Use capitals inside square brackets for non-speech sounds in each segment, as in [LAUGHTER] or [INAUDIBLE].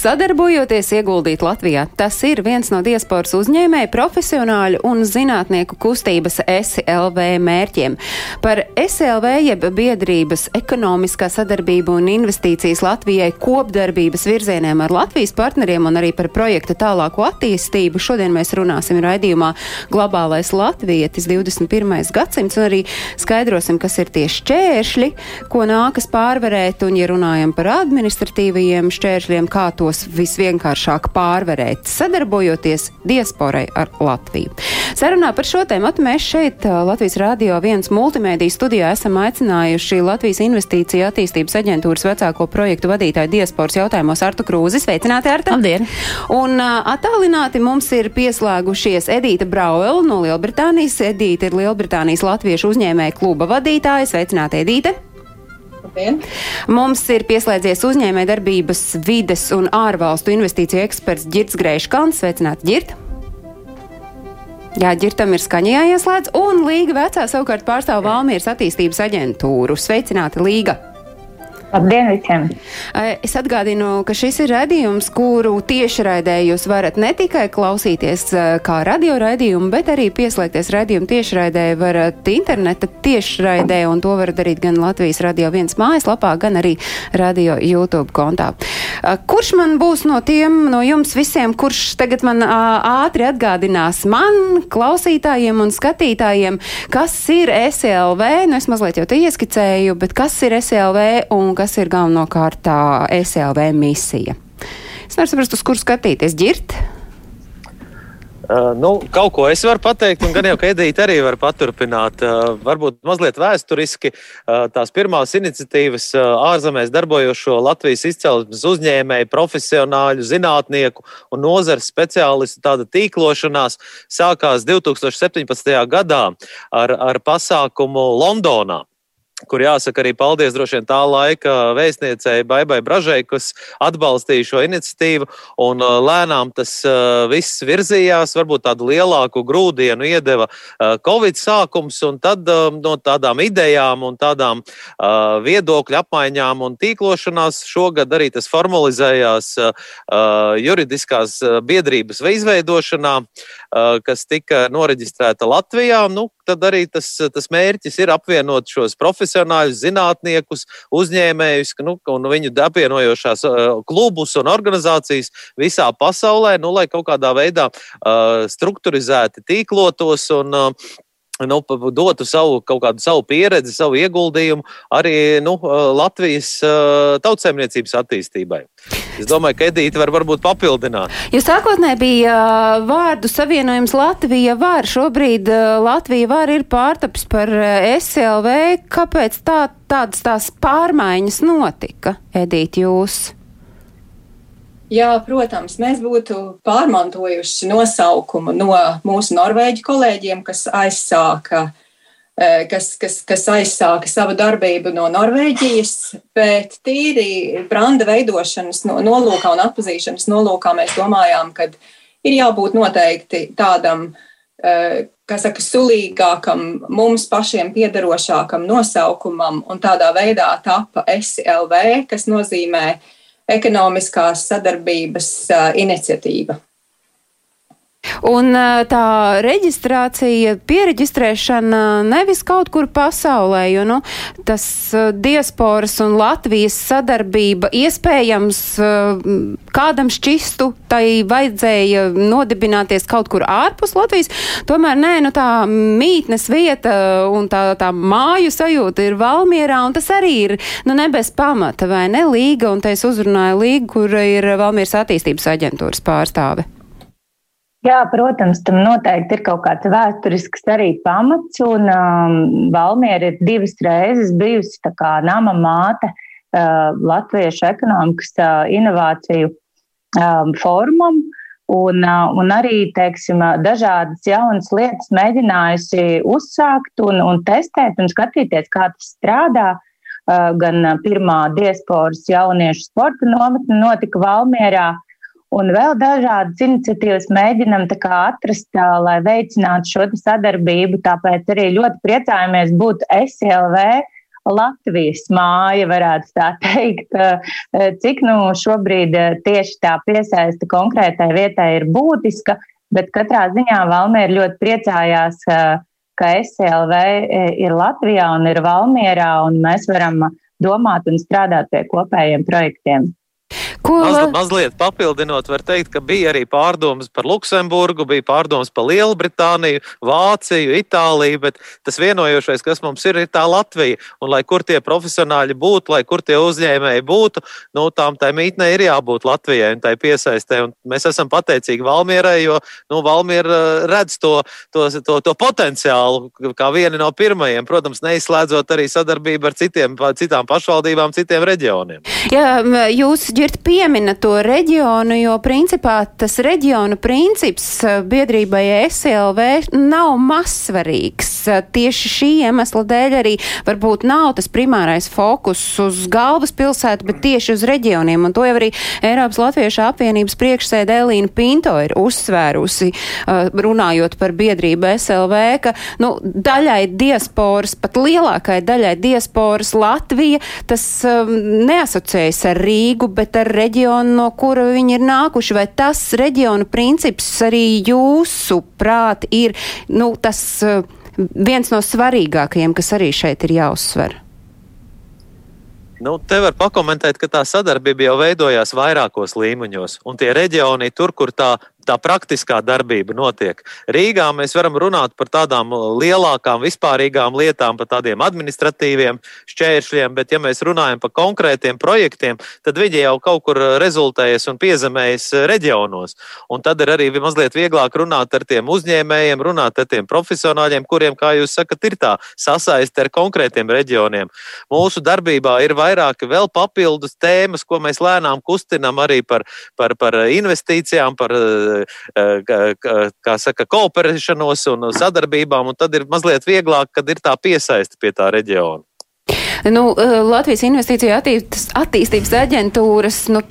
Sadarbojoties ieguldīt Latvijā, tas ir viens no diasporas uzņēmēju, profesionāļu un zinātnieku kustības SLV mērķiem. Par SLV jeb biedrības ekonomiskā sadarbība un investīcijas Latvijai kopdarbības virzieniem ar Latvijas partneriem un arī par projekta tālāko attīstību šodien mēs runāsim raidījumā Globālais Latvietis 21. gadsimts un arī skaidrosim, kas ir tie šķēršļi, ko nākas pārvarēt un, ja runājam par administratīvajiem šķēršļiem, kā to tos visvienkāršāk pārvarēt, sadarbojoties diasporai ar Latviju. Sarunā par šo tēmu mēs šeit Latvijas Rādio viens multimēdiju studijā esam aicinājuši Latvijas Investīcija attīstības aģentūras vecāko projektu vadītāju diasporas jautājumos Artu Krūzi. Sveicināti, Arta! Labdien! Un attālināti mums ir pieslēgušies Edīta Brauela no Lielbritānijas. Edīta ir Lielbritānijas latviešu uzņēmēja kluba vadītāja. Sveicināti, Edīte! Labdien. Mums ir pieslēdzies uzņēmē darbības vides un ārvalstu investīciju eksperts Girts Greiškans. Sveicināt, Girt! Jā, ģirtam ir skaņā jāieslēdz, un Līga vecā savukārt pārstāv Valmieras attīstības aģentūru. Sveicināti, Līga! Labdien visiem! Es atgādinu, ka šis ir redzījums, kuru tiešraidē jūs varat ne tikai klausīties kā radio raidījumu, bet arī pieslēgties redzījumu tiešraidē varat interneta tiešraidē, un to varat darīt gan Latvijas radio viens mājaslapā, gan arī radio YouTube kontā. Kurš man būs no tiem, no jums visiem, kurš tagad man ātri atgādinās man, klausītājiem un skatītājiem, kas ir SLV? Nu, es mazliet jau te ieskicēju, bet kas ir SLV un kas ir galvenokārt SLV misija. Es nevaru saprast, uz kur skatīties. Girt? Uh, nu, kaut ko es varu pateikt, un gan jau Edīte arī var paturpināt. Uh, varbūt mazliet vēsturiski uh, tās pirmās iniciatīvas ārzemēs darbojošo Latvijas izcelsmes uzņēmēju, profesionāļu, zinātnieku un nozares speciālistu tāda tīklošanās sākās 2017. gadā ar, ar pasākumu Londonā kur jāsaka arī paldies droši vien tā laika vēstniecei Baibai Bražai, kas atbalstīja šo iniciatīvu. Un uh, lēnām tas uh, viss virzījās, varbūt tādu lielāku grūdienu iedeva uh, Covid sākums, un tad um, no tādām idejām un tādām viedokļu apmaiņām un tīklošanās šogad arī tas formalizējās juridiskās biedrības izveidošanā, kas tika noreģistrēta Latvijā. Nu, tad arī tas, tas mērķis ir apvienot šos profesionāļus, zinātniekus, uzņēmējus nu, un viņu apvienojošās klubus un organizācijas visā pasaulē, nu, lai kaut kādā veidā uh, strukturizēti tīklotos un uh, nu, dotu savu kaut kādu savu pieredzi, savu ieguldījumu arī nu, Latvijas tautsēmniecības attīstībai. Es domāju, ka Edīte var varbūt papildināt. Jo sākotnēji bija uh, vārdu savienojums Latvija var. Šobrīd uh, Latvija var ir pārtaps par uh, SLV. Kāpēc tā, tādas tās pārmaiņas notika, Edīte, jūs? Jā, protams, mēs būtu pārmantojuši nosaukumu no mūsu norvēģu kolēģiem, kas aizsāka, e, kas, kas, kas aizsāka savu darbību no Norvēģijas, bet tīri branda veidošanas nolūkā un atpazīšanas nolūkā mēs domājām, ka ir jābūt noteikti tādam, e, kā saka, sulīgākam, mums pašiem piederošākam nosaukumam, un tādā veidā tapa SLV, kas nozīmē ekonomiskās sadarbības iniciatīva. Un tā reģistrācija, pieregistrēšana nevis kaut kur pasaulē, jo nu, tas diasporas un Latvijas sadarbība iespējams kādam šķistu, tai vajadzēja nodibināties kaut kur ārpus Latvijas. Tomēr nē, nu tā mītnes vieta un tā, tā māju sajūta ir Valmierā, un tas arī ir nu, ne bez pamata, vai ne līga, un te es uzrunāju līgu, kur ir Valmieras attīstības aģentūras pārstāve. Jā, protams, tam noteikti ir kaut kāds vēsturisks arī pamats, un um, Valmiera ir divas reizes bijusi tā kā nama māte uh, latviešu ekonomikas uh, inovāciju um, formam, un, uh, un arī, teiksim, dažādas jaunas lietas mēģinājusi uzsākt un, un testēt un skatīties, kā tas strādā. gan pirmā diasporas jauniešu sporta nometne notika Valmierā. Un vēl dažādas iniciatīvas mēģinam atrast, lai veicinātu šo sadarbību. Tāpēc arī ļoti priecājamies būt SLV Latvijas māja, varētu tā [LAUGHS] teikt. Cik nu šobrīd tieši tā piesaista konkrētai vietai ir būtiska, bet katrā ziņā Valmiera ļoti priecājās, ka SLV ir Latvijā un ir Valmierā, un mēs varam domāt un strādāt pie kopējiem projektiem. Ko Maz, mazliet papildinot, var teikt, ka bija arī pārdomas par Luksemburgu, bija pārdomas par Lielbritāniju, Vāciju, Itāliju, bet tas vienojošais, kas mums ir, ir tā Latvija. Un lai kur tie profesionāļi būtu, lai kur tie uzņēmēji būtu, nu, tām tai mītnē ir jābūt Latvijai un tai piesaistē. Un mēs esam pateicīgi Valmierai, jo nu, Valmiera uh, redz to, to, to, to potenciālu kā vieni no pirmajiem, protams, neizslēdzot arī sadarbību ar citiem, citām pašvaldībām, citiem reģioniem. Jā, jūs, Ģirt, piemina to reģionu, jo principā tas reģionu princips eh, biedrībai SLV nav mazsvarīgs. Eh, tieši šī iemesla dēļ arī varbūt nav tas primārais fokus uz galvaspilsētu, bet tieši uz reģioniem. Un to jau arī Eiropas Latviešu apvienības priekšsēdē Elīna Pinto ir uzsvērusi, eh, runājot par biedrību SLV, ka nu, daļai diasporas, pat lielākai daļai diasporas Latvija, tas um, neasociējas ar Rīgu, bet ar reģionu, no kura viņi ir nākuši, vai tas reģionu princips arī jūsu prāt ir nu, tas uh, viens no svarīgākajiem, kas arī šeit ir jāuzsver? Nu, te var pakomentēt, ka tā sadarbība jau veidojās vairākos līmeņos, un tie reģioni, tur, kur tā tā praktiskā darbība notiek. Rīgā mēs varam runāt par tādām lielākām, vispārīgām lietām, par tādiem administratīviem šķēršļiem, bet, ja mēs runājam par konkrētiem projektiem, tad viņi jau kaut kur rezultējas un piezemējas reģionos. Un tad ir arī mazliet vieglāk runāt ar tiem uzņēmējiem, runāt ar tiem profesionāļiem, kuriem, kā jūs sakat, ir tā sasaiste ar konkrētiem reģioniem. Mūsu darbībā ir vairāki vēl papildus tēmas, ko mēs lēnām kustinam arī par, par, par investīcijām, par kā saka, kooperēšanos un sadarbībām, un tad ir mazliet vieglāk, kad ir tā piesaiste pie tā reģiona. Nu, Latvijas Investīcija attīstības aģentūras, nu,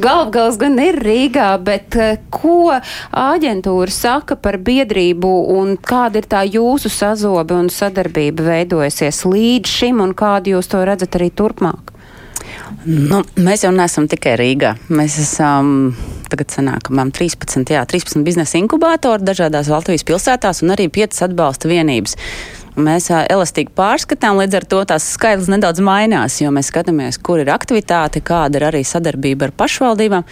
galvgals gan ir Rīgā, bet ko aģentūra saka par biedrību un kāda ir tā jūsu sazobe un sadarbība veidojusies līdz šim un kādu jūs to redzat arī turpmāk? Nu, mēs jau neesam tikai Rīgā. Mēs esam tagad sanākam 13, jā, 13 biznesa inkubātori dažādās Latvijas pilsētās un arī 5 atbalsta vienības. Mēs elastīgi pārskatām, līdz ar to tās skaidrs nedaudz mainās, jo mēs skatāmies, kur ir aktivitāte, kāda ir arī sadarbība ar pašvaldībām.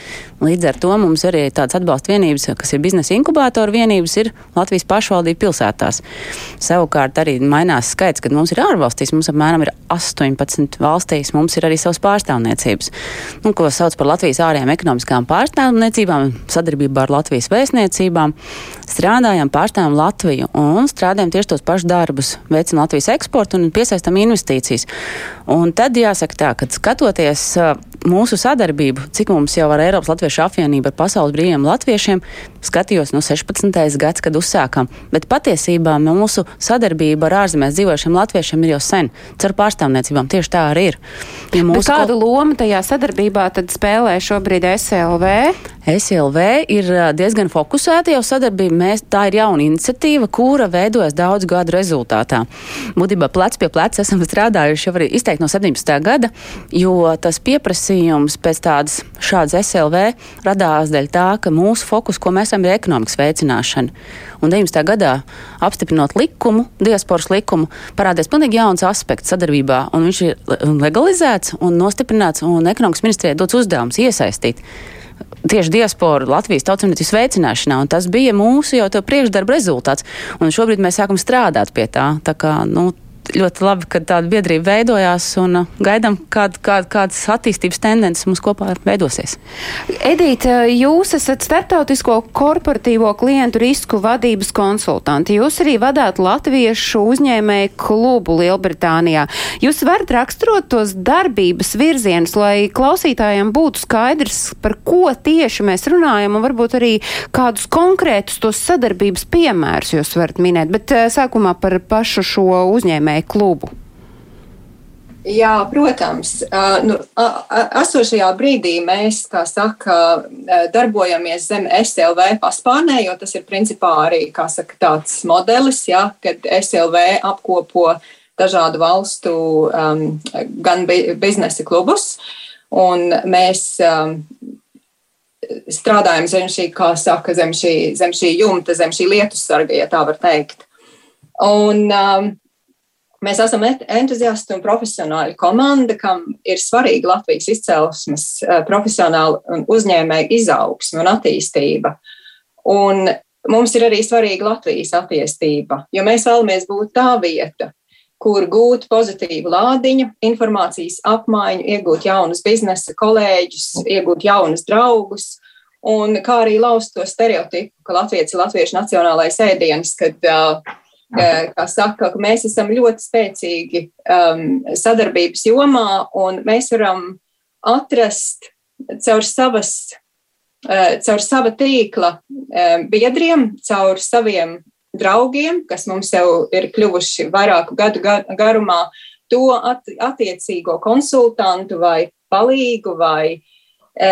Līdz ar to mums arī tāds atbalsta vienības, kas ir biznesa inkubātora vienības, ir Latvijas pašvaldību pilsētās. Savukārt arī mainās skaits, kad mums ir ārvalstīs, mums apmēram ir 18 valstīs, mums ir arī savas pārstāvniecības, nu, ko sauc par Latvijas ārējām ekonomiskām pārstāvniecībām, sadarbībā ar Latvijas vēstniecībām. Strādājam, pārstāvam Latviju un strādājam tieši tos pašus darbus veicinām Latvijas eksportu un piesaistām investīcijas. Un tad jāsaka tā, ka skatoties mūsu sadarbību, cik mums jau ar Eiropas Latviešu apvienību ar pasaules brīviem latviešiem, skatījos no 16. gads, kad uzsākām. Bet patiesībā mūsu sadarbība ar ārzemēs dzīvojušiem latviešiem ir jau sen. Caur pārstāvniecībām tieši tā arī ir. Ja mūsu... Kādu lomu tajā sadarbībā tad spēlē šobrīd SLV? SLV ir diezgan fokusēta jau sadarbība. Mēs, tā ir jauna iniciatīva, kura veidojas daudzu gadu rezultātā. Būtībā plec pie pleca esam strādājuši jau arī izteikti no 17. gada, jo tas pieprasījums pēc tādas šādas SLV radās dēļ tā, ka mūsu fokus, ko mēs esam, ir ekonomikas veicināšana. Un 19. gadā apstiprinot likumu, diasporas likumu, parādījās pilnīgi jauns aspekts sadarbībā, un viņš ir legalizēts un nostiprināts, un ekonomikas ministrijai dots uzdevums iesaistīt tieši diasporu Latvijas tautsēmniecības veicināšanā, tas bija mūsu jau priekšdarba rezultāts. Un šobrīd mēs sākam strādāt pie tā. tā kā, nu, ļoti labi, ka tāda biedrība veidojās un uh, gaidām, kād, kād, kādas attīstības tendences mums kopā veidosies. Edita, jūs esat starptautisko korporatīvo klientu risku vadības konsultanti. Jūs arī vadāt latviešu uzņēmēju klubu Lielbritānijā. Jūs varat raksturot tos darbības virzienus, lai klausītājiem būtu skaidrs, par ko tieši mēs runājam, un varbūt arī kādus konkrētus tos sadarbības piemērus jūs varat minēt. Bet uh, sākumā par pašu šo uzņēmēju klubu? Jā, protams. Nu, esošajā brīdī mēs, kā saka, darbojamies zem SLV paspārnē, jo tas ir principā arī saka, tāds modelis, ja, kad SLV apkopo dažādu valstu um, gan biznesa klubus, un mēs um, strādājam zem šī, kā saka, zem šī, zem šī jumta, zem šī lietu sarga, ja tā var teikt. Un, um, Mēs esam entuziasti un profesionāli komanda, kam ir svarīga Latvijas izcelsmes, eh, profesionāla un uzņēmēja izaugsme un attīstība. Un mums ir arī svarīga Latvijas attīstība, jo mēs vēlamies būt tā vieta, kur gūt pozitīvu lādiņu, informācijas apmaiņu, iegūt jaunus biznesa kolēģus, iegūt jaunus draugus. Un kā arī laust to stereotipu, ka Latvijas ir latviešu nacionālais ēdiens, kad uh, kā saka, ka mēs esam ļoti spēcīgi um, sadarbības jomā, un mēs varam atrast caur savas, uh, caur sava tīkla um, biedriem, caur saviem draugiem, kas mums jau ir kļuvuši vairāku gadu garumā, to at, attiecīgo konsultantu vai palīgu vai e,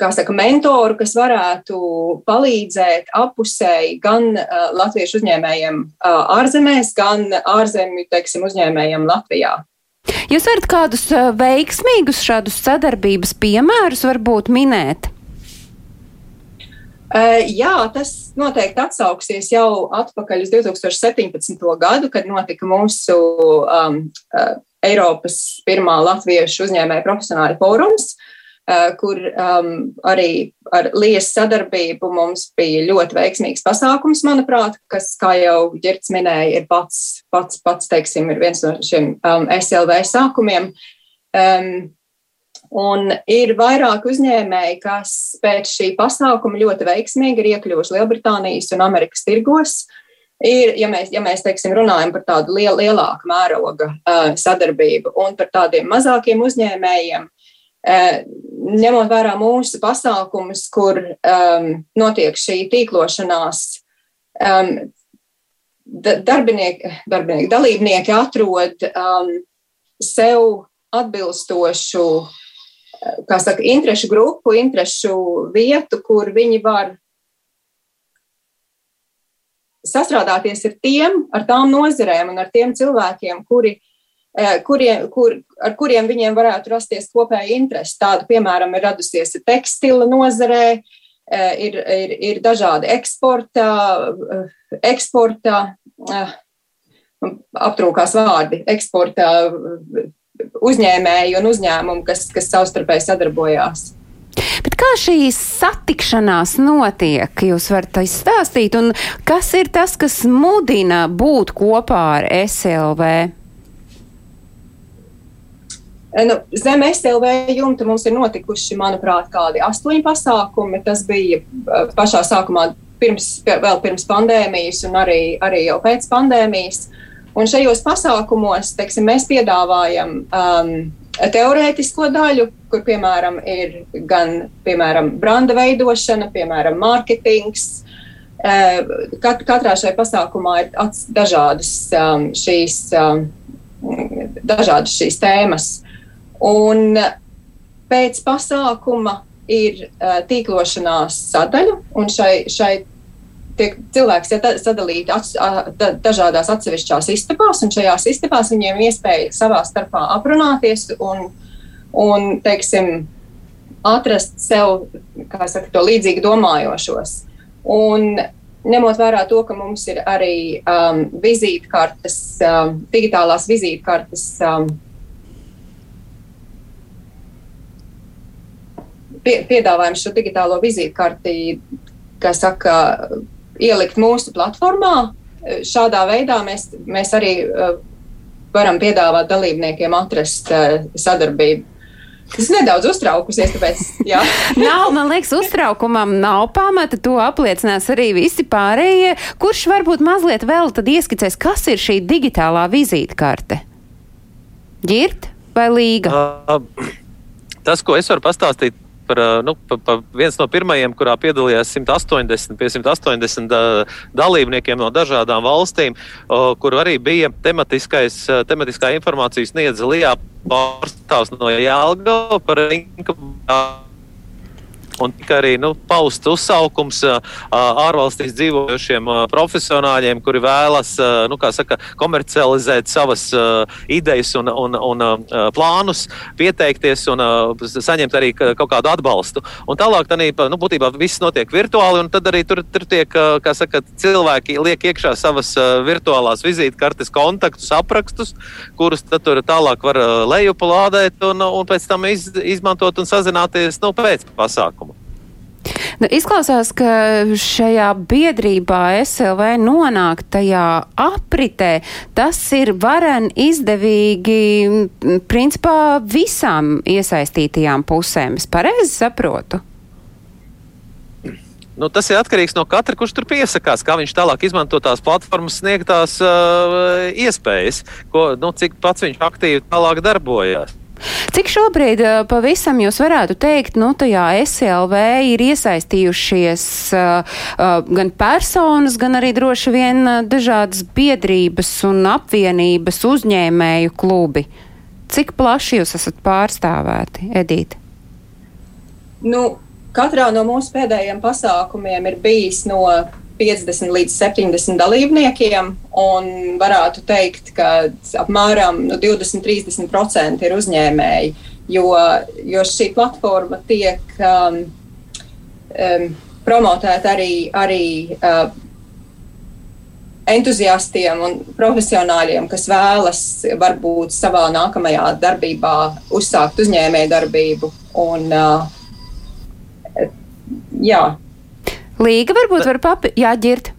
kā saka, mentoru, kas varētu palīdzēt apusēji gan uh, latviešu uzņēmējiem uh, ārzemēs, gan ārzemju, teiksim, uzņēmējiem Latvijā. Jūs varat kādus uh, veiksmīgus šādus sadarbības piemērus varbūt minēt? Uh, jā, tas noteikti atsauksies jau atpakaļ uz 2017. gadu, kad notika mūsu um, uh, Eiropas pirmā latviešu uzņēmēja profesionāla fórums. Uh, Eh, kur um, arī ar Liesu sadarbību mums bija ļoti veiksmīgs pasākums, manuprāt, kas, kā jau Girts minēja, ir pats, pats, pats teiksim, ir viens no šiem um, SLV sākumiem. Um, Un ir vairāk uzņēmēji, kas pēc šī pasākuma ļoti veiksmīgi ir iekļuvuši Lielbritānijas un Amerikas tirgos. Ir, ja mēs, ja mēs teiksim, runājam par tādu liel, lielāku mēroga uh, sadarbību un par tādiem mazākiem uzņēmējiem, uh, ņemot vērā mūsu pasākumus, kur um, notiek šī tīklošanās, um, darbinieki, darbinieki, dalībnieki atrod um, sev atbilstošu, kā saka, interešu grupu, interešu vietu, kur viņi var sastrādāties ar tiem, ar tām nozerēm un ar tiem cilvēkiem, kuri kuriem, kur, ar kuriem viņiem varētu rasties kopēja interese. Tāda, piemēram, ir radusies tekstila nozarē, eh, ir, ir, ir dažādi eksporta, eh, eksporta aptrūkās vārdi, eksporta uzņēmēji un uzņēmumi, kas, kas savstarpēji sadarbojās. Bet kā šī satikšanās notiek? Jūs varat izstāstīt, un kas ir tas, kas mudina būt kopā ar SLV? Eh, nu, zem SLV jumta mums ir notikuši, manuprāt, kādi astoņi pasākumi. Tas bija eh, pašā sākumā, pirms, vēl pirms pandēmijas un arī, arī jau pēc pandēmijas. Un šajos pasākumos teiksim, mēs piedāvājam um, teorētisko daļu, kur piemēram ir gan piemēram, branda veidošana, piemēram, mārketings. Eh, kat, katrā šajā pasākumā ir dažādas um, šīs, um, dažādas šīs tēmas. Un pēc pasākuma ir uh, tīklošanās sadaļa, un šai, šai tiek cilvēks ja, sadalīti ats, da, dažādās atsevišķās istabās, un šajās istabās viņiem iespēja savā starpā aprunāties un, un teiksim, atrast sev saka, to līdzīgi domājošos. Un, ņemot vērā to, ka mums ir arī um, vizītkartes, um, digitālās vizītkartes um, pie, piedāvājam šo digitālo vizītkarti, kā saka, ielikt mūsu platformā. Šādā veidā mēs, mēs arī uh, varam piedāvāt dalībniekiem atrast uh, sadarbību. Es nedaudz uztraukusies, tāpēc, [LAUGHS] nav, man liekas, uztraukumam nav pamata, to apliecinās arī visi pārējie. Kurš varbūt mazliet vēl tad ieskicēs, kas ir šī digitālā vizītkarte? Girt vai līga? Uh, tas, ko es varu pastāstīt par nu, pa, pa viens no pirmajiem, kurā piedalījās 180, 180 dalībniekiem no dažādām valstīm, kur arī bija tematiskā informācijas sniedza Lijā pārstāvs no Jālgava par inkubāciju un tika arī nu, pausts uzsaukums ārvalstīs dzīvojošiem profesionāļiem, kuri vēlas nu, saka, komercializēt savas idejas un, un, un plānus, pieteikties un saņemt arī kaut kādu atbalstu. Un tālāk tā nu, būtībā viss notiek virtuāli, un tad arī tur, tur tiek saka, cilvēki liek iekšā savas virtuālās vizītkartes, kontaktus, aprakstus, kurus tur tālāk var lejupulādēt un, un pēc tam iz, izmantot un sazināties nu, pēc pasākuma. Nu, izklausās, ka šajā biedrībā SLV nonāk tajā apritē. Tas ir varen izdevīgi principā visām iesaistītajām pusēm. Es pareizi saprotu. Nu, tas ir atkarīgs no katra, kurš tur piesakās, kā viņš tālāk izmanto tās platformas sniegtās uh, iespējas, ko, nu, cik pats viņš aktīvi tālāk darbojās. Cik šobrīd eh, pavisam jūs varētu teikt, nu, tajā SLV ir iesaistījušies uh, uh, gan personas, gan arī droši vien dažādas biedrības un apvienības uzņēmēju klubi? Cik plaši jūs esat pārstāvēti, Edīte? Nu, katrā no mūsu pēdējiem pasākumiem ir bijis no 50 līdz 70 dalībniekiem, un varētu teikt, ka apmēram nu, 20-30% ir uzņēmēji, jo, jo šī platforma tiek um, um, promotēta arī, arī uh, entuziastiem un profesionāļiem, kas vēlas varbūt savā nākamajā darbībā uzsākt uzņēmēju darbību. Un, uh, jā, Līga varbūt var papi... Jā, ģirt.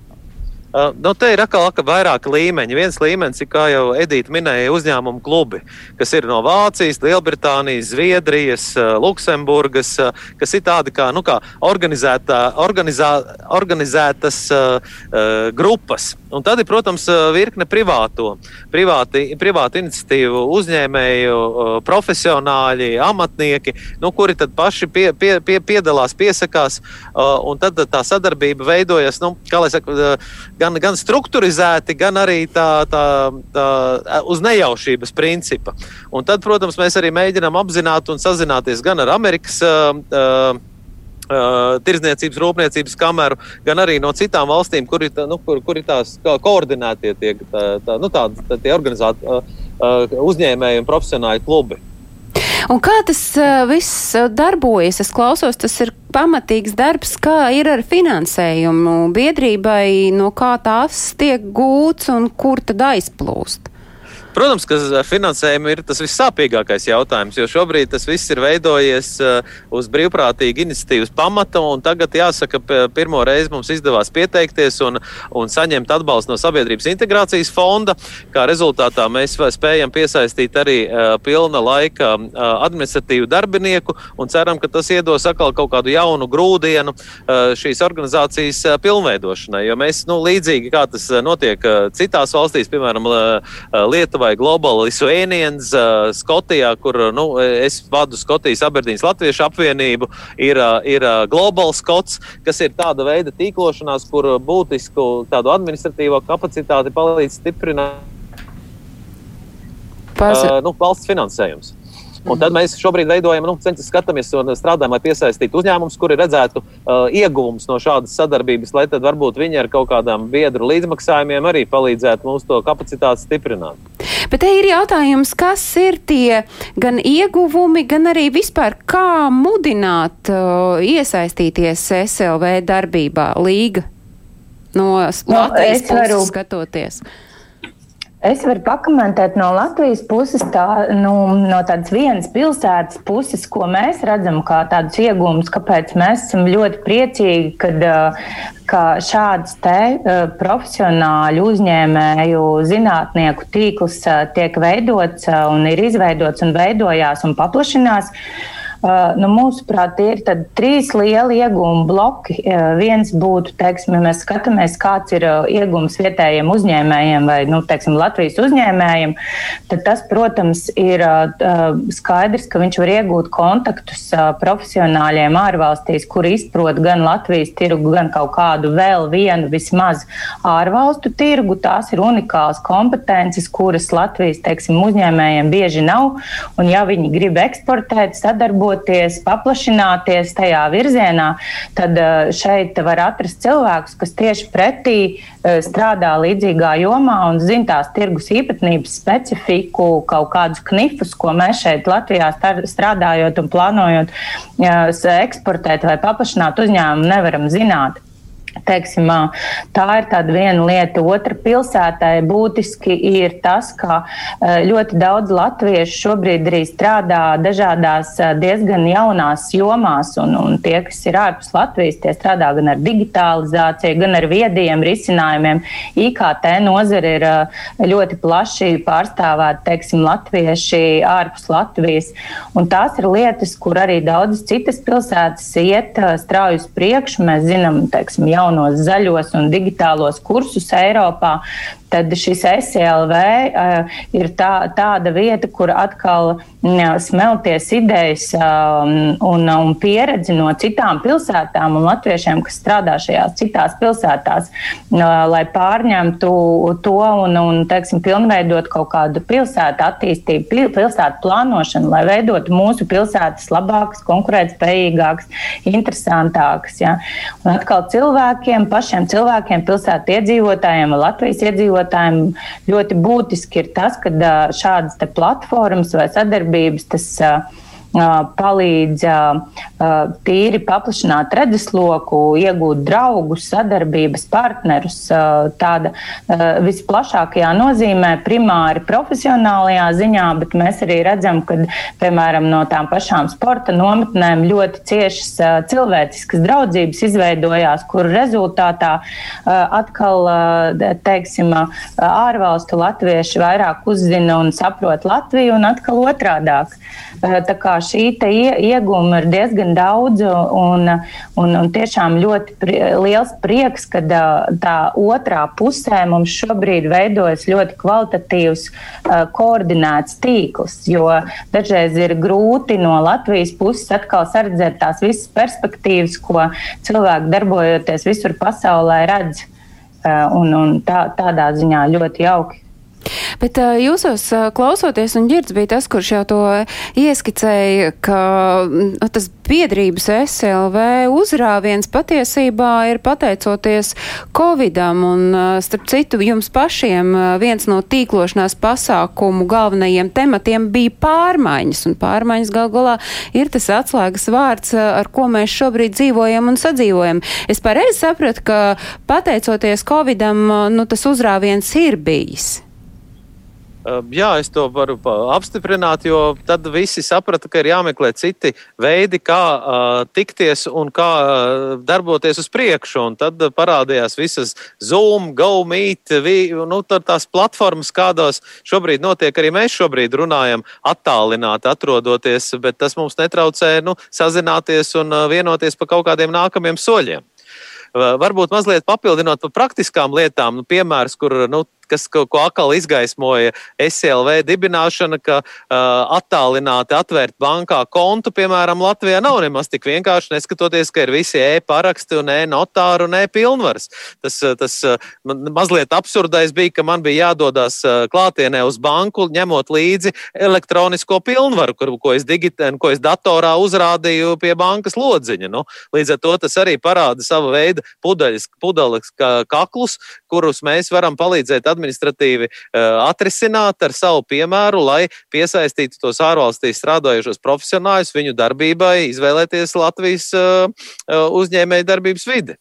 Uh, nu, te ir atkal vairāki līmeņi. Viens līmenis ir, kā jau Edita minēja, uzņēmumu klubi, kas ir no Vācijas, Lielbritānijas, Zviedrijas, Luksemburgas, kas ir tādi kā, nu, kā organizētā, organizā, organizētas uh, uh, grupas. Un tad ir, protams, virkne privāto, privāti, privāti iniciatīvu uzņēmēju, profesionāļi, amatnieki, nu, kuri tad paši pie, pie, pie, piedalās, piesakās, un tad tā sadarbība veidojas, nu, kā lai saka, gan, gan strukturizēti, gan arī tā, tā, tā, uz nejaušības principa. Un tad, protams, mēs arī mēģinām apzināti un sazināties gan ar Amerikas. Uh, Uh, Tirzniecības, rūpniecības kameru, gan arī no citām valstīm, kur ir, tā, nu, kur, kur ir tās koordinētie tie, tā, tā, nu, tā, tā, tie organizēti uh, uh, uzņēmēji un profesionāļi klubi. Un kā tas uh, viss darbojas? Es klausos, tas ir pamatīgs darbs, kā ir ar finansējumu biedrībai, no kā tās tiek gūts un kur tad aizplūst. Protams, ka ar finansējumu ir tas vissāpīgākais jautājums, jo šobrīd tas viss ir veidojies uh, uz brīvprātīgu iniciatīvas pamata. Tagad, jāsaka, pirmo reizi mums izdevās pieteikties un, un saņemt atbalstu no Sabiedrības integrācijas fonda. Kā rezultātā mēs spējam piesaistīt arī uh, pilna laika administratīvu darbinieku un ceram, ka tas iedos atkal kaut kādu jaunu grūdienu šīs organizācijas pilnveidošanai. Jo mēs, nu, līdzīgi kā tas notiek citās valstīs, piemēram, Lietuvā vai Global Lithuanians uh, Skotijā, kur nu, es vadu Skotijas Aberdīnas Latviešu apvienību, ir, uh, ir uh, Global Scots, kas ir tāda veida tīklošanās, kur būtisku tādu administratīvo kapacitāti palīdz stiprināt uh, nu, valsts finansējums. Un tad mēs šobrīd veidojam, nu, skatāmies un strādājam, lai piesaistītu uzņēmumus, kuri redzētu uh, ieguvumus no šādas sadarbības, lai tad varbūt viņi ar kaut kādām biedru līdzmaksājumiem arī palīdzētu mums to kapacitāti stiprināt. Bet te ir jautājums, kas ir tie gan ieguvumi, gan arī vispār kā mudināt uh, iesaistīties SLV darbībā, līga no nu, Latvijas no, puses skatoties. Es varu pakomentēt no Latvijas puses, tā, nu, no tādas vienas pilsētas puses, ko mēs redzam kā tādus iegūmus, kāpēc mēs esam ļoti priecīgi, kad, ka šāds te profesionāļu uzņēmēju zinātnieku tīkls tiek veidots un ir izveidots un veidojās un paplašinās. Nu, mūsuprāt, tie ir trīs lieli iegūmu bloki. Viens būtu, teiksim, ja mēs skatāmies, kāds ir iegūms vietējiem uzņēmējiem vai nu, teiksim, Latvijas uzņēmējiem, tad tas, protams, ir skaidrs, ka viņš var iegūt kontaktus profesionāļiem ārvalstīs, kuri izprot gan Latvijas tirgu, gan kaut kādu vēl vienu vismaz ārvalstu tirgu. Tās ir unikālas kompetences, kuras Latvijas teiksim, uzņēmējiem bieži nav. Un, ja viņi grib eksportēt, sadarboties, paplašināties tajā virzienā, tad eh, šeit var atrast cilvēkus, kas tieši pretī eh, strādā līdzīgā jomā un zina tās tirgus īpatnības, specifiku, kaut kādus knifus, ko mēs šeit Latvijā strādājot un plānojot eh, eksportēt vai paplašināt uzņēmumu, nevaram zināt. Teiksim, tā ir viena lieta. Otra pilsētai būtiski ir tas, ka ļoti daudz latviešu šobrīd arī strādā dažādās diezgan jaunās jomās, un, un tie, kas ir ārpus Latvijas, tie strādā gan ar digitalizāciju, gan ar viediem risinājumiem. IKT nozare ir ļoti plaši pārstāvēta, teiksim, latvieši ārpus Latvijas, un tās ir lietas, kur arī daudzas citas pilsētas iet strauji uz priekšu. Mēs zinām, teiksim, jau jaunos zaļos un digitālos kursus Eiropā, tad šis SLV uh, ir tā, tāda vieta, kur atkal uh, smelties idejas uh, un, un pieredzi no citām pilsētām un latviešiem, kas strādā šajās citās pilsētās, uh, lai pārņemtu to un, un teiksim, pilnveidot kaut kādu pilsētu attīstību, pilsētu plānošanu, lai veidotu mūsu pilsētas labākas, konkurētspējīgākas, interesantākas. Ja? Un atkal cilvēkiem, pašiem cilvēkiem, pilsētu iedzīvotājiem, Latvijas iedzīvotājiem, iedzīvotājiem ļoti būtiski ir tas, ka šādas platformas vai sadarbības tas palīdz tīri paplašināt redzesloku, iegūt draugus, sadarbības partnerus. Tāda visplašākajā nozīmē, primāri profesionālajā ziņā, bet mēs arī redzam, ka, piemēram, no tām pašām sporta nometnēm ļoti ciešas cilvēciskas draudzības izveidojās, kur rezultātā atkal, teiksim, ārvalstu latvieši vairāk uzzina un saprot Latviju un atkal otrādāk. Tā kā šī iegūma ir diezgan daudz, un, un, un tiešām ļoti pri, liels prieks, ka tā otrā pusē mums šobrīd veidojas ļoti kvalitatīvs, koordinēts tīkls, jo dažreiz ir grūti no Latvijas puses atkal saredzēt tās visas perspektīvas, ko cilvēki darbojoties visur pasaulē redz. Un, un tā, tādā ziņā ļoti jauki Bet uh, jūsos uh, klausoties, un ģirds bija tas, kurš jau to ieskicēja, ka uh, tas biedrības SLV uzrāviens patiesībā ir pateicoties Covidam, un uh, starp citu jums pašiem viens no tīklošanās pasākumu galvenajiem tematiem bija pārmaiņas, un pārmaiņas gal galā ir tas atslēgas vārds, ar ko mēs šobrīd dzīvojam un sadzīvojam. Es pareizi sapratu, ka pateicoties Covidam, nu, tas uzrāviens ir bijis. Jā, es to varu apstiprināt, jo tad visi saprata, ka ir jāmeklē citi veidi, kā uh, tikties un kā uh, darboties uz priekšu. Un tad parādījās visas Zoom, GoMeet, nu, tās platformas, kādās šobrīd notiek. Arī mēs šobrīd runājam attālināti, atrodoties, bet tas mums netraucē nu, sazināties un uh, vienoties par kaut kādiem nākamiem soļiem. Varbūt mazliet papildinot par praktiskām lietām, nu, piemērs, kur nu, kas, ko, ko atkal izgaismoja SLV dibināšana, ka uh, attālināti atvērt bankā kontu, piemēram, Latvijā nav nemaz tik vienkārši, neskatoties, ka ir visi e-paraksti un e-notāru un e-pilnvaras. Tas, tas mazliet absurdais bija, ka man bija jādodas klātienē uz banku, ņemot līdzi elektronisko pilnvaru, kur, ko, es digitē, ko es datorā uzrādīju pie bankas lodziņa. Nu, līdz ar to tas arī parāda savu veidu pudeļas, pudeles kaklus, kurus mēs varam palīdzēt administratīvi uh, atrisināt ar savu piemēru, lai piesaistītu tos ārvalstīs strādājošos profesionāļus viņu darbībai, izvēlēties Latvijas uh, uzņēmēju darbības vidi.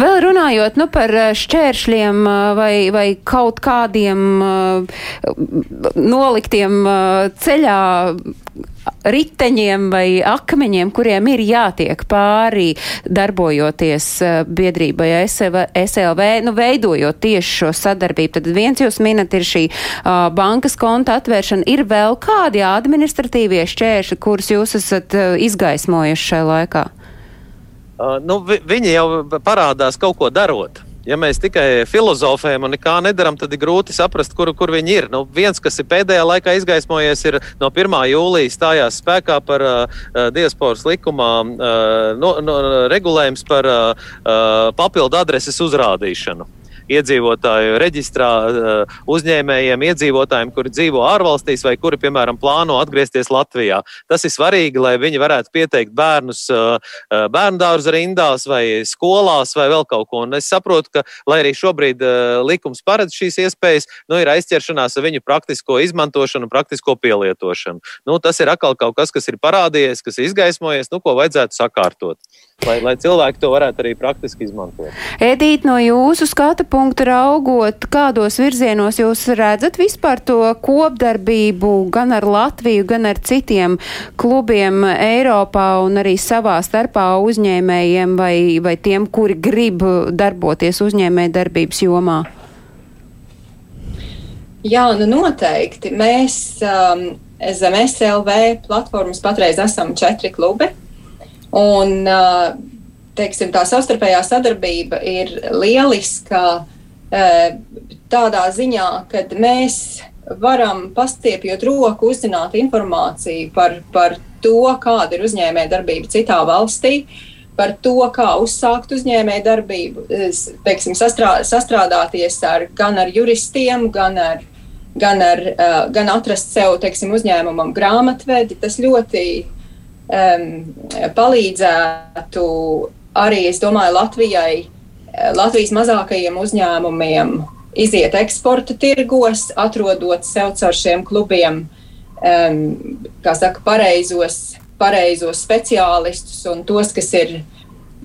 Vēl runājot nu, par šķēršļiem vai, vai kaut kādiem noliktiem ceļā riteņiem vai akmeņiem, kuriem ir jātiek pāri, darbojoties biedrībai SLV, nu, veidojot tieši šo sadarbību. Tad viens jūs minat ir šī uh, bankas konta atvēršana. Ir vēl kādi administratīvie šķēršļi, kurus jūs esat izgaismojuši šajā laikā? Uh, nu, vi, viņi jau parādās kaut ko darot. Ja mēs tikai filozofējam un nekā nedaram, tad ir grūti saprast, kur, kur viņi ir. Nu, viens, kas ir pēdējā laikā izgaismojies, ir no 1. jūlijas stājās spēkā par uh, diasporas likumā uh, no, no, regulējums par uh, papildu adreses uzrādīšanu iedzīvotāju reģistrā eh, uzņēmējiem, iedzīvotājiem, kuri dzīvo ārvalstīs vai kuri, piemēram, plāno atgriezties Latvijā. Tas ir svarīgi, lai viņi varētu pieteikt bērnus eh, eh, bērnu dārza rindās vai skolās vai vēl kaut ko. Un es saprotu, ka, lai arī šobrīd likums paredz šīs iespējas, nu, ir aizķeršanās ar viņu praktisko izmantošanu, praktisko pielietošanu. Nu, tas ir atkal kaut kas, kas ir parādījies, kas ir izgaismojies, nu, ko vajadzētu sakārtot, lai, lai cilvēki to varētu arī praktiski izmantot. Edīt, no jūsu skata punktu raugot, kādos virzienos jūs redzat vispār to kopdarbību gan ar Latviju, gan ar citiem klubiem Eiropā un arī savā starpā uzņēmējiem vai, vai tiem, kuri grib darboties uzņēmē darbības jomā? Jā, nu noteikti. Mēs um, zem SLV platformas patreiz esam četri klubi. Un, teiksim, tā savstarpējā sadarbība ir lieliska tādā ziņā, ka mēs varam pastiepjot roku, uzzināt informāciju par, par to, kāda ir uzņēmējdarbība citā valstī, par to, kā uzsākt uzņēmējdarbību, teiksim, sastrā, sastrādāties ar, gan ar juristiem, gan ar gan, ar, gan atrast sev, teiksim, uzņēmumam grāmatvedi, tas ļoti um, palīdzētu arī, es domāju, Latvijai, eh, Latvijas mazākajiem uzņēmumiem iziet eksporta tirgos, atrodot sev caur šiem klubiem, um, kā saka, pareizos, pareizos speciālistus un tos, kas ir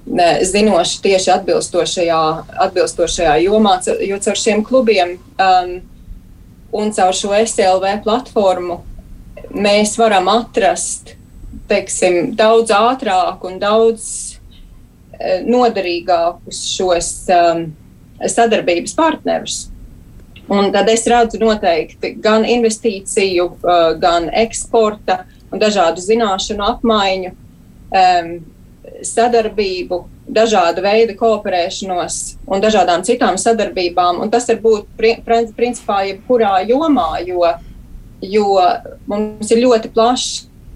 ne, zinoši tieši atbilstošajā, atbilstošajā jomā, jo caur šiem klubiem um, un caur šo SLV platformu mēs varam atrast teiksim, daudz ātrāk un daudz Eh, noderīgākus šos um, sadarbības partnerus. Un tad es redzu noteikti gan investīciju, uh, gan eksporta un dažādu zināšanu apmaiņu, um, sadarbību, dažādu veidu kooperēšanos un dažādām citām sadarbībām. Un tas var būt principā jebkurā jomā, jo, jo mums ir ļoti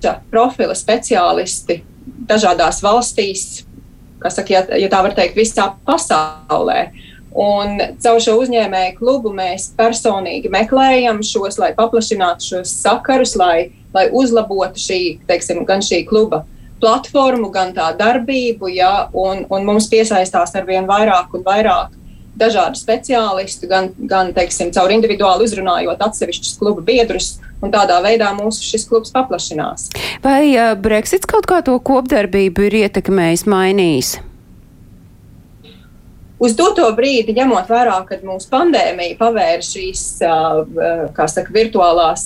plaša profila speciālisti dažādās valstīs, saka, ja, ja tā var teikt, visā pasaulē. Un caur šo uzņēmēju klubu mēs personīgi meklējam šos, lai paplašinātu šos sakarus, lai, lai uzlabotu šī, teiksim, gan šī kluba platformu, gan tā darbību, ja, un, un mums piesaistās ar vien vairāk un vairāk dažādu speciālistu, gan, gan teiksim, caur individuāli uzrunājot atsevišķus kluba biedrus, un tādā veidā mūsu šis klubs paplašinās. Vai uh, Brexits kaut kā to kopdarbību ir ietekmējis, mainījis? Uz doto brīdi, ņemot vērā, kad mūsu pandēmija pavēra šīs, kā saka, virtuālās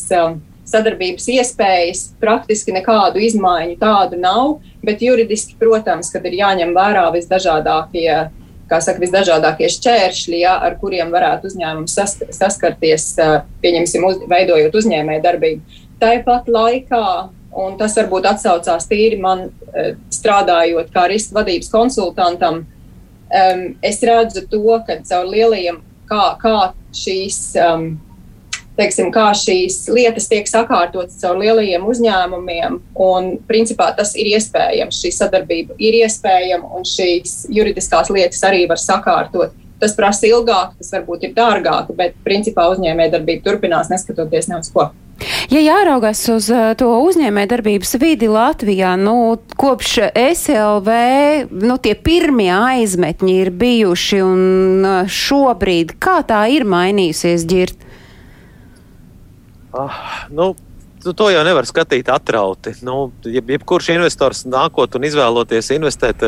sadarbības iespējas, praktiski nekādu izmaiņu tādu nav, bet juridiski, protams, kad ir jāņem vērā visdažādākie saka, visdažādākie šķēršļi, ja, ar kuriem varētu uzņēmums sask saskarties, pieņemsim, uz, veidojot uzņēmēju darbību. Tāpat laikā, un tas varbūt atsaucās tīri man strādājot kā riska vadības konsultantam, es redzu to, ka caur lielajiem, kā, kā šīs teiksim, kā šīs lietas tiek sakārtotas caur lielajiem uzņēmumiem. Un, principā, tas ir iespējams, šī sadarbība ir iespējama, un šīs juridiskās lietas arī var sakārtot. Tas prasa ilgāk, tas varbūt ir dārgāk, bet principā uzņēmējdarbība turpinās neskatoties ne uz ko. Ja jāraugās uz uh, to uzņēmējdarbības vidi Latvijā, nu, kopš SLV, nu, tie pirmie aizmetņi ir bijuši, un uh, šobrīd kā tā ir mainījusies ģirt? Ah, nu, to jau nevar skatīt atrauti. Nu, jeb, jebkurš investors nākot un izvēloties investēt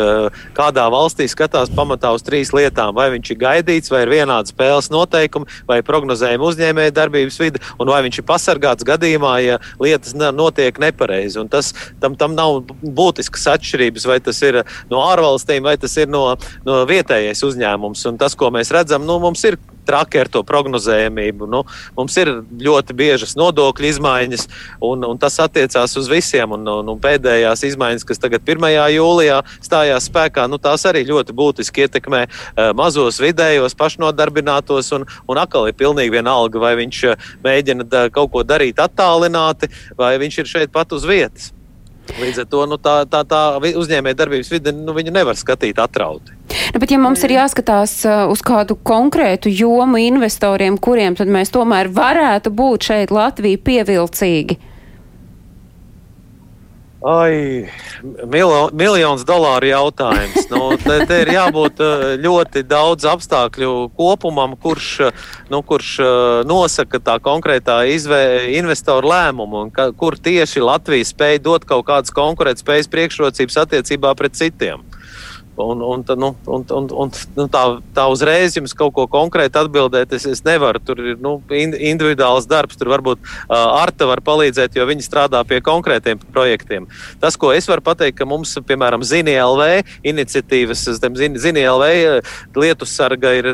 kādā valstī, skatās pamatā uz trīs lietām. Vai viņš ir gaidīts, vai ir vienādi spēles noteikumi, vai prognozējuma uzņēmēja darbības vide, un vai viņš ir pasargāts gadījumā, ja lietas notiek nepareizi. Un tas, tam, tam nav būtiskas atšķirības, vai tas ir no ārvalstīm, vai tas ir no, no vietējais uzņēmums. Un tas, ko mēs redzam, nu, mums ir traki ar to prognozējumību. Nu, mums ir ļoti biežas nodokļu izmaiņas, un, un tas attiecās uz visiem. Un, un, un pēdējās izmaiņas, kas tagad 1. jūlijā stājās spēkā, nu, tās arī ļoti būtiski ietekmē uh, mazos, vidējos, pašnodarbinātos. Un, un atkal ir pilnīgi vienalga, vai viņš uh, mēģina kaut ko darīt attālināti, vai viņš ir šeit pat uz vietas. Līdz ar to nu, tā, tā, tā uzņēmējdarbības vide nu, nevar skatīt atrauti. Nu, bet, ja mums ir jāskatās uh, uz kādu konkrētu jomu investoriem, kuriem tad mēs tomēr varētu būt šeit Latvija pievilcīgi? Ai, milo, miljons dolāru jautājums. Nu, te, te ir jābūt uh, ļoti daudz apstākļu kopumam, kurš, uh, nu, kurš nosaka tā konkrētā izvē, investoru lēmumu, un ka, kur tieši Latvija spēj dot kaut kādas konkurētspējas priekšrocības attiecībā pret citiem. Un, un, nu, un, un, un, nu, tā, tā uzreiz jums kaut ko konkrēti atbildēt, es, es nevaru. Tur ir nu, individuāls darbs, tur varbūt uh, Arta var palīdzēt, jo viņi strādā pie konkrētiem projektiem. Tas, ko es varu pateikt, ka mums, piemēram, ZiniLV iniciatīvas, ZiniLV lietu sarga ir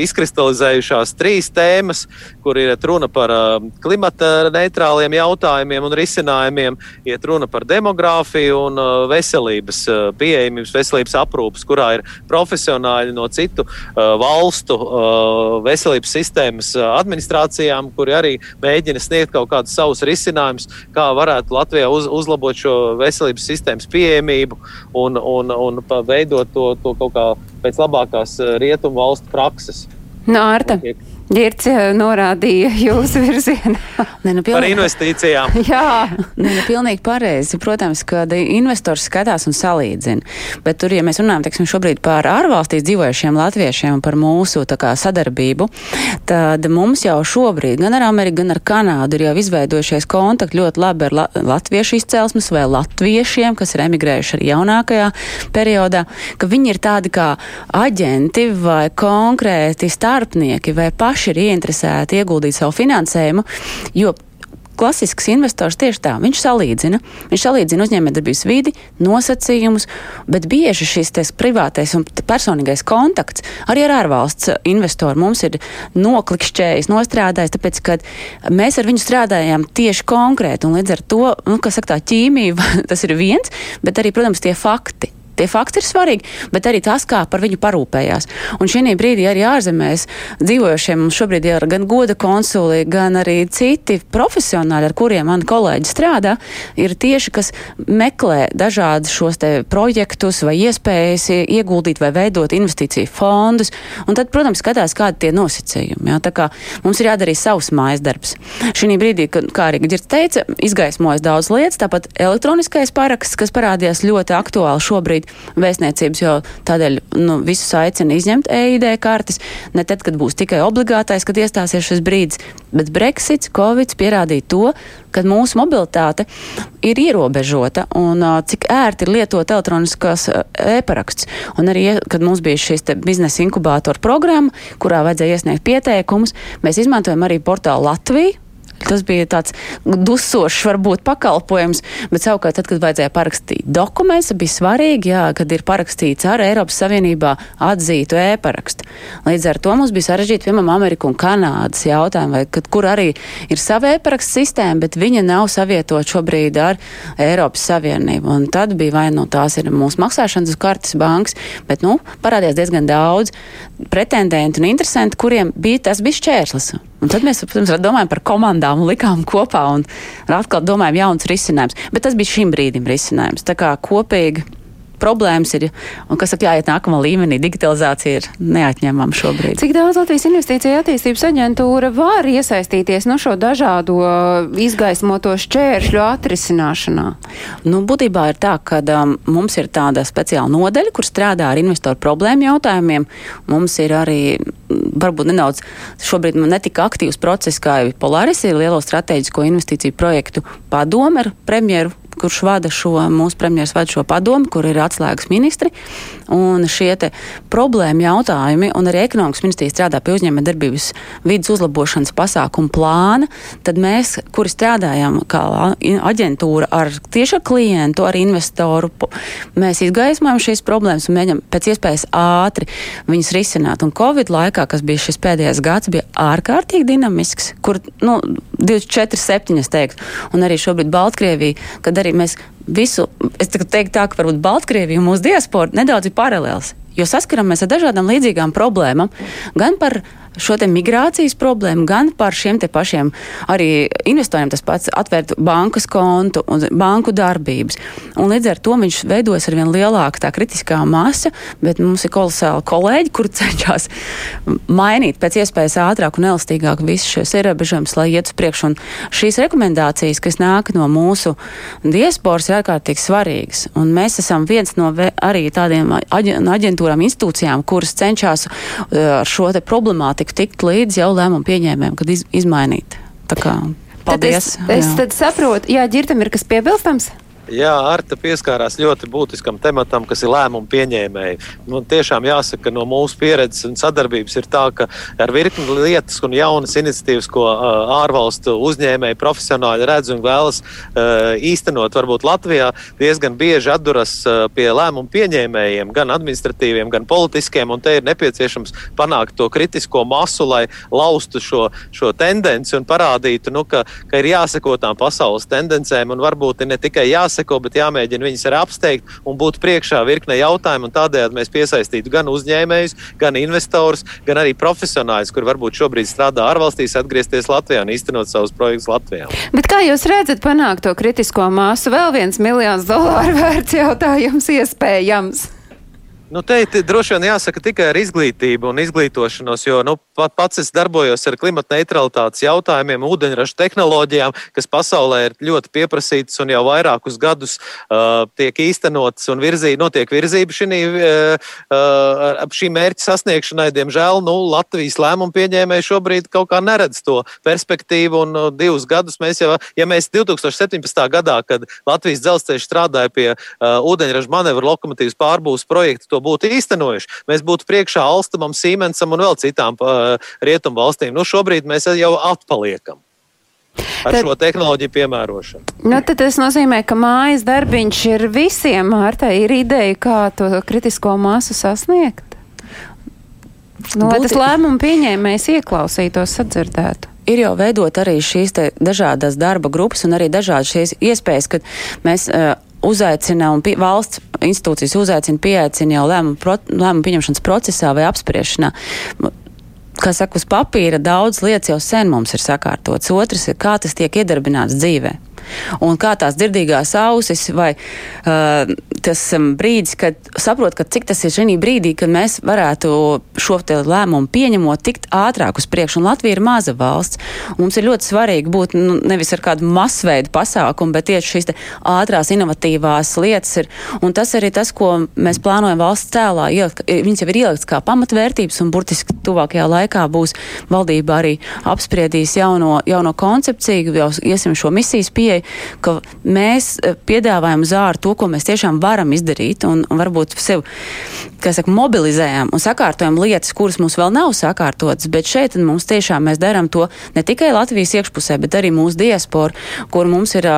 izkristalizējušās trīs tēmas, kur ir runa par uh, klimata neitrāliem jautājumiem un risinājumiem, iet runa par demogrāfiju un uh, veselības uh, pieejamības, veselības aprūpes, kurā ir profesionāļi no citu uh, valstu uh, veselības sistēmas uh, administrācijām, kuri arī mēģina sniegt kaut kādus savus risinājumus, kā varētu Latvijā uz, uzlabot šo veselības sistēmas pieejamību un, un, un veidot to, to kaut kā pēc labākās uh, rietumu valstu prakses. Nārta. Un, Girts norādīja jūsu [LAUGHS] virzienā. Ne, nu, pilnīgi, Par investīcijām. [LAUGHS] Jā, ne, nu, pilnīgi pareizi. Protams, ka investors skatās un salīdzina. Bet tur, ja mēs runājam, teiksim, šobrīd par ārvalstīs dzīvojušiem latviešiem un par mūsu kā, sadarbību, tad mums jau šobrīd gan ar Ameriku, gan ar Kanādu ir jau izveidojušies kontakti ļoti labi ar la latviešu izcelsmes vai latviešiem, kas ir emigrējuši arī jaunākajā periodā, ka viņi ir tādi kā aģenti vai konkrēti starpnieki vai paši paši ir ieinteresēti ieguldīt savu finansējumu, jo klasisks investors tieši tā, viņš salīdzina. Viņš salīdzina uzņēmējdarbības vidi, nosacījumus, bet bieži šis privātais un personīgais kontakts arī ar ārvalsts investoru mums ir noklikšķējis, nostrādājis, tāpēc, ka mēs ar viņu strādājām tieši konkrēti, un līdz ar to, nu, kas saka tā ķīmija, [LAUGHS] tas ir viens, bet arī, protams, tie fakti. Tie fakti ir svarīgi, bet arī tas, kā par viņu parūpējās. Un šī brīdī arī ārzemēs dzīvojošiem mums šobrīd ir gan goda konsuli, gan arī citi profesionāļi, ar kuriem mani kolēģi strādā, ir tieši, kas meklē dažādus šos te projektus vai iespējas ieguldīt vai veidot investīciju fondus. Un tad, protams, skatās, kādi tie nosacījumi. Jā. Tā kā mums ir jādara savs mājas darbs. Šī brīdī, kā arī Girts teica, izgaismojas daudz lietas, tāpat elektroniskais paraksts, kas parādījās ļoti aktuāli šobrīd šobrīd vēstniecības jau tādēļ nu, visus aicina izņemt EID kartes, ne tad, kad būs tikai obligātais, kad iestāsies šis brīdis, bet Brexits, Covid pierādīja to, ka mūsu mobilitāte ir ierobežota un cik ērti ir lietot elektroniskās e-paraksts. Un arī, kad mums bija šīs biznesa inkubātora programma, kurā vajadzēja iesniegt pieteikumus, mēs izmantojam arī portālu Latviju Tas bija tāds dusošs, varbūt pakalpojums, bet savukārt, tad, kad vajadzēja parakstīt dokumentus, bija svarīgi, jā, kad ir parakstīts ar Eiropas Savienībā atzītu e-parakstu. Līdz ar to mums bija sarežģīti, piemēram, Ameriku un Kanādas jautājumu, vai, kad, kur arī ir sava e-parakstu sistēma, bet viņa nav savietot šobrīd ar Eiropas Savienību. Un tad bija vai nu tās ir mūsu maksāšanas kartes bankas, bet, nu, parādījās diezgan daudz pretendentu un interesantu, kuriem bija tas bija šķērslis. Un tad mēs, protams, domājam par komandām un likām kopā un atkal domājam jauns risinājums. Bet tas bija šim brīdim risinājums. Tā kā kopīgi problēmas ir, un kas saka, jāiet nākamā līmenī, digitalizācija ir neatņemama šobrīd. Cik daudz Latvijas investīcija attīstības aģentūra var iesaistīties no šo dažādo izgaismoto šķēršļu atrisināšanā? Nu, būtībā ir tā, ka um, mums ir tāda speciāla nodeļa, kur strādā ar investoru problēmu jautājumiem. Mums ir arī varbūt nedaudz šobrīd netika aktīvs process, kā jau Polaris ir lielo strateģisko investīciju projektu padome ar premjeru kurš vada šo, mūsu premjeras vada šo padomu, kur ir atslēgas ministri. Un šie problēma jautājumi, un arī ekonomikas ministrija strādā pie uzņēmē darbības vidas uzlabošanas pasākumu plāna, tad mēs, kuri strādājam kā aģentūra ar tieši ar klientu, ar investoru, mēs izgaismojam šīs problēmas un mēģinam pēc iespējas ātri viņas risināt. Un Covid laikā, kas bija šis pēdējais gads, bija ārkārtīgi dinamisks, kur, nu, 24, 7, es teiktu, un arī šobrīd Baltkrievija, kad arī mēs visu, es teiktu tā, ka varbūt Baltkrievija un mūsu diaspora nedaudz ir paralēls, jo saskaramies ar dažādām līdzīgām problēmām, gan par šo migrācijas problēmu, gan par šiem pašiem arī investoriem tas pats atvērt bankas kontu un banku darbības. Un līdz ar to viņš veidojas ar vien lielāku tā kritiskā masa, bet mums ir kolosāli kolēģi, kur cenšas mainīt pēc iespējas ātrāk un elastīgāk visus šos ierobežojumus, lai iet uz priekšu. Un šīs rekomendācijas, kas nāk no mūsu diasporas, ir ārkārtīgi svarīgas. Un mēs esam viens no arī tādiem aģentūrām, institūcijām, kuras cenšas uh, ar šo problemātiku problemātiku tikt līdz jau lēmumu pieņēmējiem, kad iz, izmainīt. Tā kā, paldies. Tad es, es tad saprotu, jā, ģirtam ir kas piebilstams? Jā, Arta pieskārās ļoti būtiskam tematam, kas ir lēmumu pieņēmēji. Nu, tiešām jāsaka, no mūsu pieredzes un sadarbības ir tā, ka ar virkni lietas un jaunas iniciatīvas, ko uh, ārvalstu uzņēmēji profesionāļi redz un vēlas uh, īstenot, varbūt Latvijā diezgan bieži atduras uh, pie lēmumu pieņēmējiem, gan administratīviem, gan politiskiem, un te ir nepieciešams panākt to kritisko masu, lai laustu šo, šo tendenci un parādītu, nu, ka, ka ir jāseko tām pasaules tendencēm un varbūt ne tikai jāseko jāseko, bet jāmēģina viņus arī apsteigt un būt priekšā virkne jautājumu. Tādējādi mēs piesaistītu gan uzņēmējus, gan investorus, gan arī profesionāļus, kur varbūt šobrīd strādā ārvalstīs, atgriezties Latvijā un īstenot savus projektus Latvijā. Bet kā jūs redzat panākt to kritisko māsu? Vēl viens miljons dolāru [LAUGHS] vērts jautājums iespējams. Nu, te droši vien jāsaka tikai ar izglītību un izglītošanos, jo nu, pat pats es darbojos ar klimata neutralitātes jautājumiem, ūdeņraža tehnoloģijām, kas pasaulē ir ļoti pieprasītas un jau vairākus gadus uh, tiek īstenotas un virzī, notiek virzība šī, uh, uh, šī mērķa sasniegšanai. Diemžēl nu, Latvijas lēmumu pieņēmēji šobrīd kaut kā neredz to perspektīvu, un uh, divus gadus mēs jau, ja mēs 2017. gadā, kad Latvijas dzelzceļš strādāja pie uh, ūdeņraža manevru lokomotīvas pārbūves projekta, būtu īstenojuši, mēs būtu priekšā Alstamam, Siemensam un vēl citām rietumu valstīm. Nu, šobrīd mēs jau atpaliekam. Ar tad, šo tehnoloģiju piemērošanu. Nu, tas nozīmē, ka mājas darbiņš ir visiem. Mārta ir ideja, kā to kritisko māsu sasniegt. Nu, lai tas lēmumu pieņēmējs ieklausītos, sadzirdētu ir jau veidot arī šīs dažādas darba grupas un arī dažādas šīs iespējas, kad mēs uh, uzaicina un pie, valsts institūcijas uzaicina, pieaicina jau lēmumu, pro, lēmumu pieņemšanas procesā vai apspriešanā. Kā saka, uz papīra daudz lietas jau sen mums ir sakārtotas. Otrs ir, kā tas tiek iedarbināts dzīvē. Un kā tās dzirdīgās ausis vai uh, tas um, brīdis, kad saprot, ka cik tas ir šī brīdī, kad mēs varētu šo lēmumu pieņemot, tikt ātrāk uz priekšu. Un Latvija ir maza valsts. Mums ir ļoti svarīgi būt nu, nevis ar kādu masveidu pasākumu, bet tieši šīs ātrās, inovatīvās lietas. Ir. Un tas arī tas, ko mēs plānojam valsts tēlā. Ielikt, viņas jau ir ieliktas kā pamatvērtības, un burtiski tuvākajā laikā būs valdība arī apspriedīs jauno, jauno koncepciju, jau iesim šo misijas pieeju pieeja, ka mēs eh, piedāvājam uz ārā to, ko mēs tiešām varam izdarīt, un, un varbūt sev, kā saka, mobilizējam un sakārtojam lietas, kuras mums vēl nav sakārtotas, bet šeit mums tiešām mēs darām to ne tikai Latvijas iekšpusē, bet arī mūsu diaspora, kur mums ir,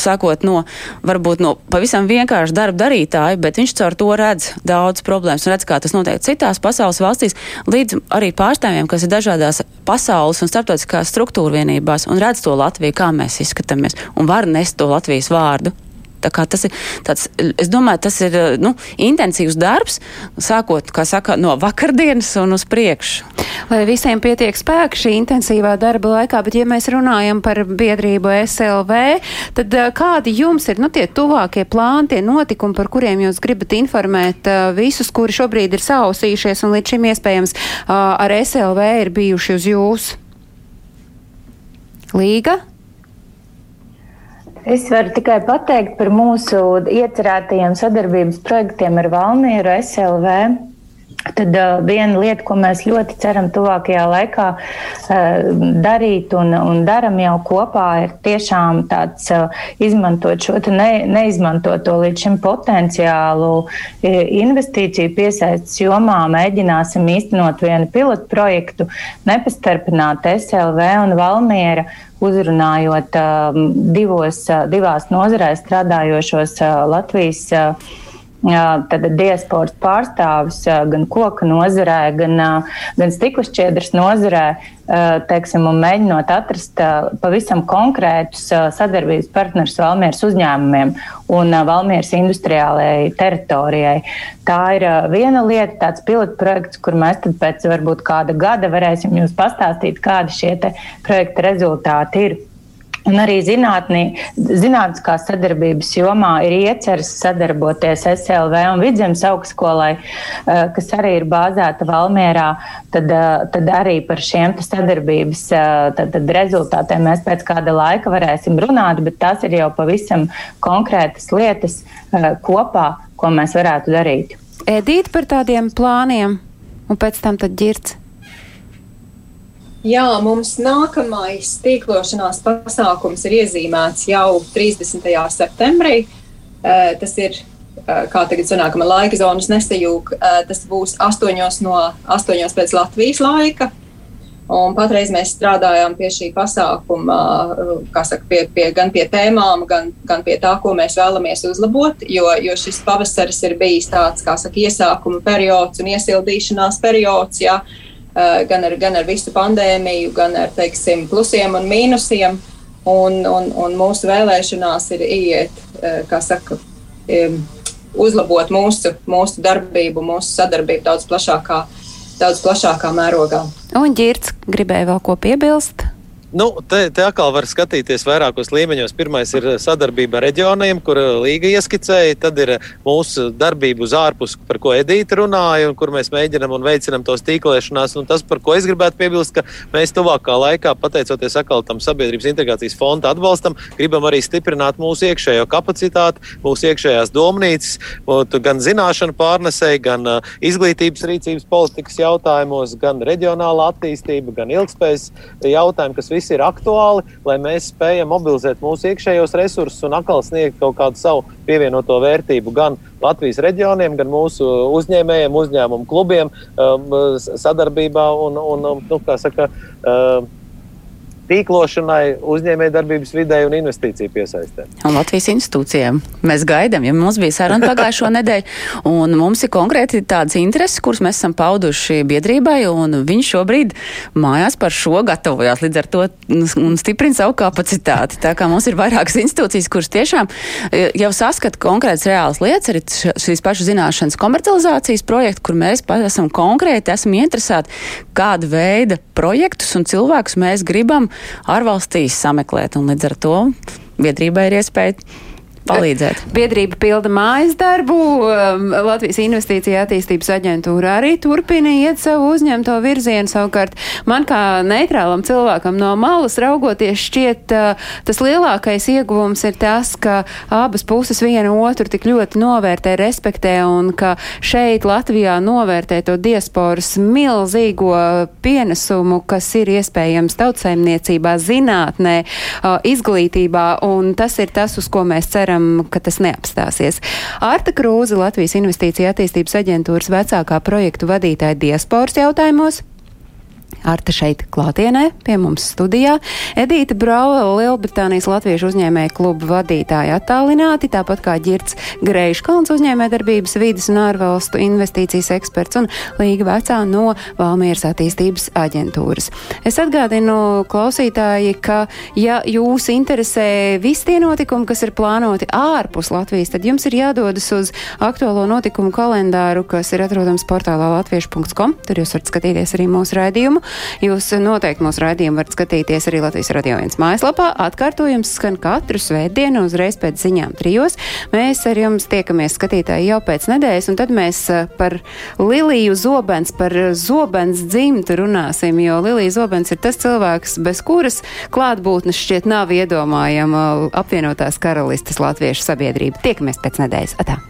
sākot no, varbūt no pavisam vienkārši darba darītāja, bet viņš caur to redz daudz problēmas un redz, kā tas notiek citās pasaules valstīs, līdz arī pārstāvjiem, kas ir dažādās pasaules un starptautiskās struktūra vienībās un redz to Latviju, kā mēs izskatāmies un var nest to Latvijas vārdu. Tas ir tāds, es domāju, tas ir nu, intensīvs darbs, sākot, saka, no vakardienas un uz priekšu. Lai visiem pietiek spēka šī intensīvā darba laikā, bet ja mēs runājam par biedrību SLV, tad kādi jums ir nu, tie tuvākie plāni, tie notikumi, par kuriem jūs gribat informēt visus, kuri šobrīd ir sausījušies un līdz šim iespējams ar SLV ir bijuši uz jūs? Līga? Es varu tikai pateikt par mūsu iecerētajiem sadarbības projektiem ar Valmieru SLV. Tad uh, viena lieta, ko mēs ļoti ceram tuvākajā laikā uh, darīt un, un daram jau kopā, ir tiešām tāds uh, izmantot šo ne, neizmantoto līdz šim potenciālu investīciju piesaistas jomā. Mēģināsim īstenot vienu pilotu projektu, nepastarpināt SLV un Valmiera uzrunājot divos, divās nozarēs strādājošos Latvijas tad diasporas pārstāvis gan koka nozarē, gan, gan stikla šķiedras nozarē, teiksim, un mēģinot atrast pavisam konkrētus sadarbības partnerus Valmieras uzņēmumiem un Valmieras industriālajai teritorijai. Tā ir viena lieta, tāds pilotprojekts, kur mēs pēc varbūt kāda gada varēsim jums pastāstīt, kādi šie projekta rezultāti ir. Un arī zinātnī, zinātniskā sadarbības jomā ir ieceras sadarboties SLV un Vidzemes augstskolai, eh, kas arī ir bāzēta Valmierā. Tad, eh, tad arī par šiem sadarbības eh, tad, tad rezultātiem mēs pēc kāda laika varēsim runāt, bet tas ir jau pavisam konkrētas lietas kopā, ko mēs varētu darīt. Edīt par tādiem plāniem un pēc tam ģirts. Jā, mums nākamais tīklošanās pasākums ir iezīmēts jau 30. septembrī. Eh, tas ir, eh, kā tagad sanāk, man laika zonas nesajūg, eh, tas būs 8 no 8 pēc Latvijas laika. Un patreiz mēs strādājam pie šī pasākuma, saka, pie, pie, gan pie tēmām, gan, gan pie tā, ko mēs vēlamies uzlabot. Jo, jo šis pavasaris ir bijis tāds, kā saka, iesākuma periods un iesildīšanās periods. Jā, Eh, gan ar, gan ar visu pandēmiju, gan ar teiksim, plusiem un mīnusiem. Un, un, un mūsu vēlēšanās ir iet, eh, kā saka, uzlabot mūsu, mūsu darbību, mūsu sadarbību daudz plašākā, daudz plašākā mērogā. Un Girts gribēja vēl ko piebilst? Nu, te, te atkal var skatīties vairākos līmeņos. Pirmais ir sadarbība ar reģioniem, kur Līga ieskicēja. Tad ir mūsu darbība uz ārpus, par ko Edīte runāja, un kur mēs mēģinām un veicinām tos tīklēšanās. Un tas, par ko es gribētu piebilst, ka mēs tuvākā laikā, pateicoties atkal tam sabiedrības integrācijas fonda atbalstam, gribam arī stiprināt mūsu iekšējo kapacitāti, mūsu iekšējās domnīcas, gan zināšanu pārnesēji, gan izglītības rīcības politikas jautājumos, gan reģionāla attīstība, gan ilgspējas jautājumi, kas viss ir aktuāli, lai mēs spējam mobilizēt mūsu iekšējos resursus un atkal sniegt kaut kādu savu pievienoto vērtību gan Latvijas reģioniem, gan mūsu uzņēmējiem, uzņēmumu klubiem um, sadarbībā un, un, un nu, kā saka, uh, tīklošanai, uzņēmējdarbības vidē un investīciju piesaistē. Un Latvijas institūcijām mēs gaidām, ja mums bija saruna pagājušo [LAUGHS] nedēļu, un mums ir konkrēti tādas intereses, kuras mēs esam pauduši biedrībai, un viņi šobrīd mājās par šo gatavojās līdz ar to un stiprina savu kapacitāti. Tā kā mums ir vairākas institūcijas, kuras tiešām e, jau saskata konkrētas reālas lietas, arī šīs pašas zināšanas komercializācijas projekti, kur mēs esam konkrēti, esam interesēti, kāda veida projektus un cilvēkus mēs gribam ārvalstīs sameklēt. Līdz ar to biedrībai ir iespēja palīdzēt. Biedrība pilda mājas darbu, um, Latvijas investīcija attīstības aģentūra arī turpina iet savu uzņemto virzienu. Savukārt man kā neitrālam cilvēkam no malas raugoties šķiet, uh, tas lielākais ieguvums ir tas, ka abas puses viena otru tik ļoti novērtē, respektē un ka šeit Latvijā novērtē to diasporas milzīgo pienesumu, kas ir iespējams tautsaimniecībā, zinātnē, uh, izglītībā, un tas ir tas, uz ko mēs ceram ceram, ka tas neapstāsies. Arta Krūze, Latvijas Investīcija attīstības aģentūras vecākā projektu vadītāja diasporas jautājumos. Arta šeit klātienē pie mums studijā, Edīta Brauvela, Lielbritānijas Latviešu uzņēmēju klubu vadītāja attālināti, tāpat kā Girts Greiškalns uzņēmējdarbības vīdes un ārvalstu investīcijas eksperts un Līga Vecā no Valmieras attīstības aģentūras. Es atgādinu klausītāji, ka ja jūs interesē visi tie notikumi, kas ir plānoti ārpus Latvijas, tad jums ir jādodas uz aktuālo notikumu kalendāru, kas ir atrodams portālā latviešu.com. Tur jūs varat skatīties arī mūsu raidījumu. Jūs noteikti mūsu raidījumu varat skatīties arī Latvijas radio viens mājaslapā. Atkārtojums skan katru svētdienu uzreiz pēc ziņām trijos. Mēs ar jums tiekamies skatītāji jau pēc nedēļas, un tad mēs eh, par Liliju Zobens, par Zobens dzimtu runāsim, jo Lilija Zobens ir tas cilvēks, bez kuras klātbūtnes šķiet nav iedomājama apvienotās karalistes latviešu sabiedrība. Tiekamies pēc nedēļas. Atā.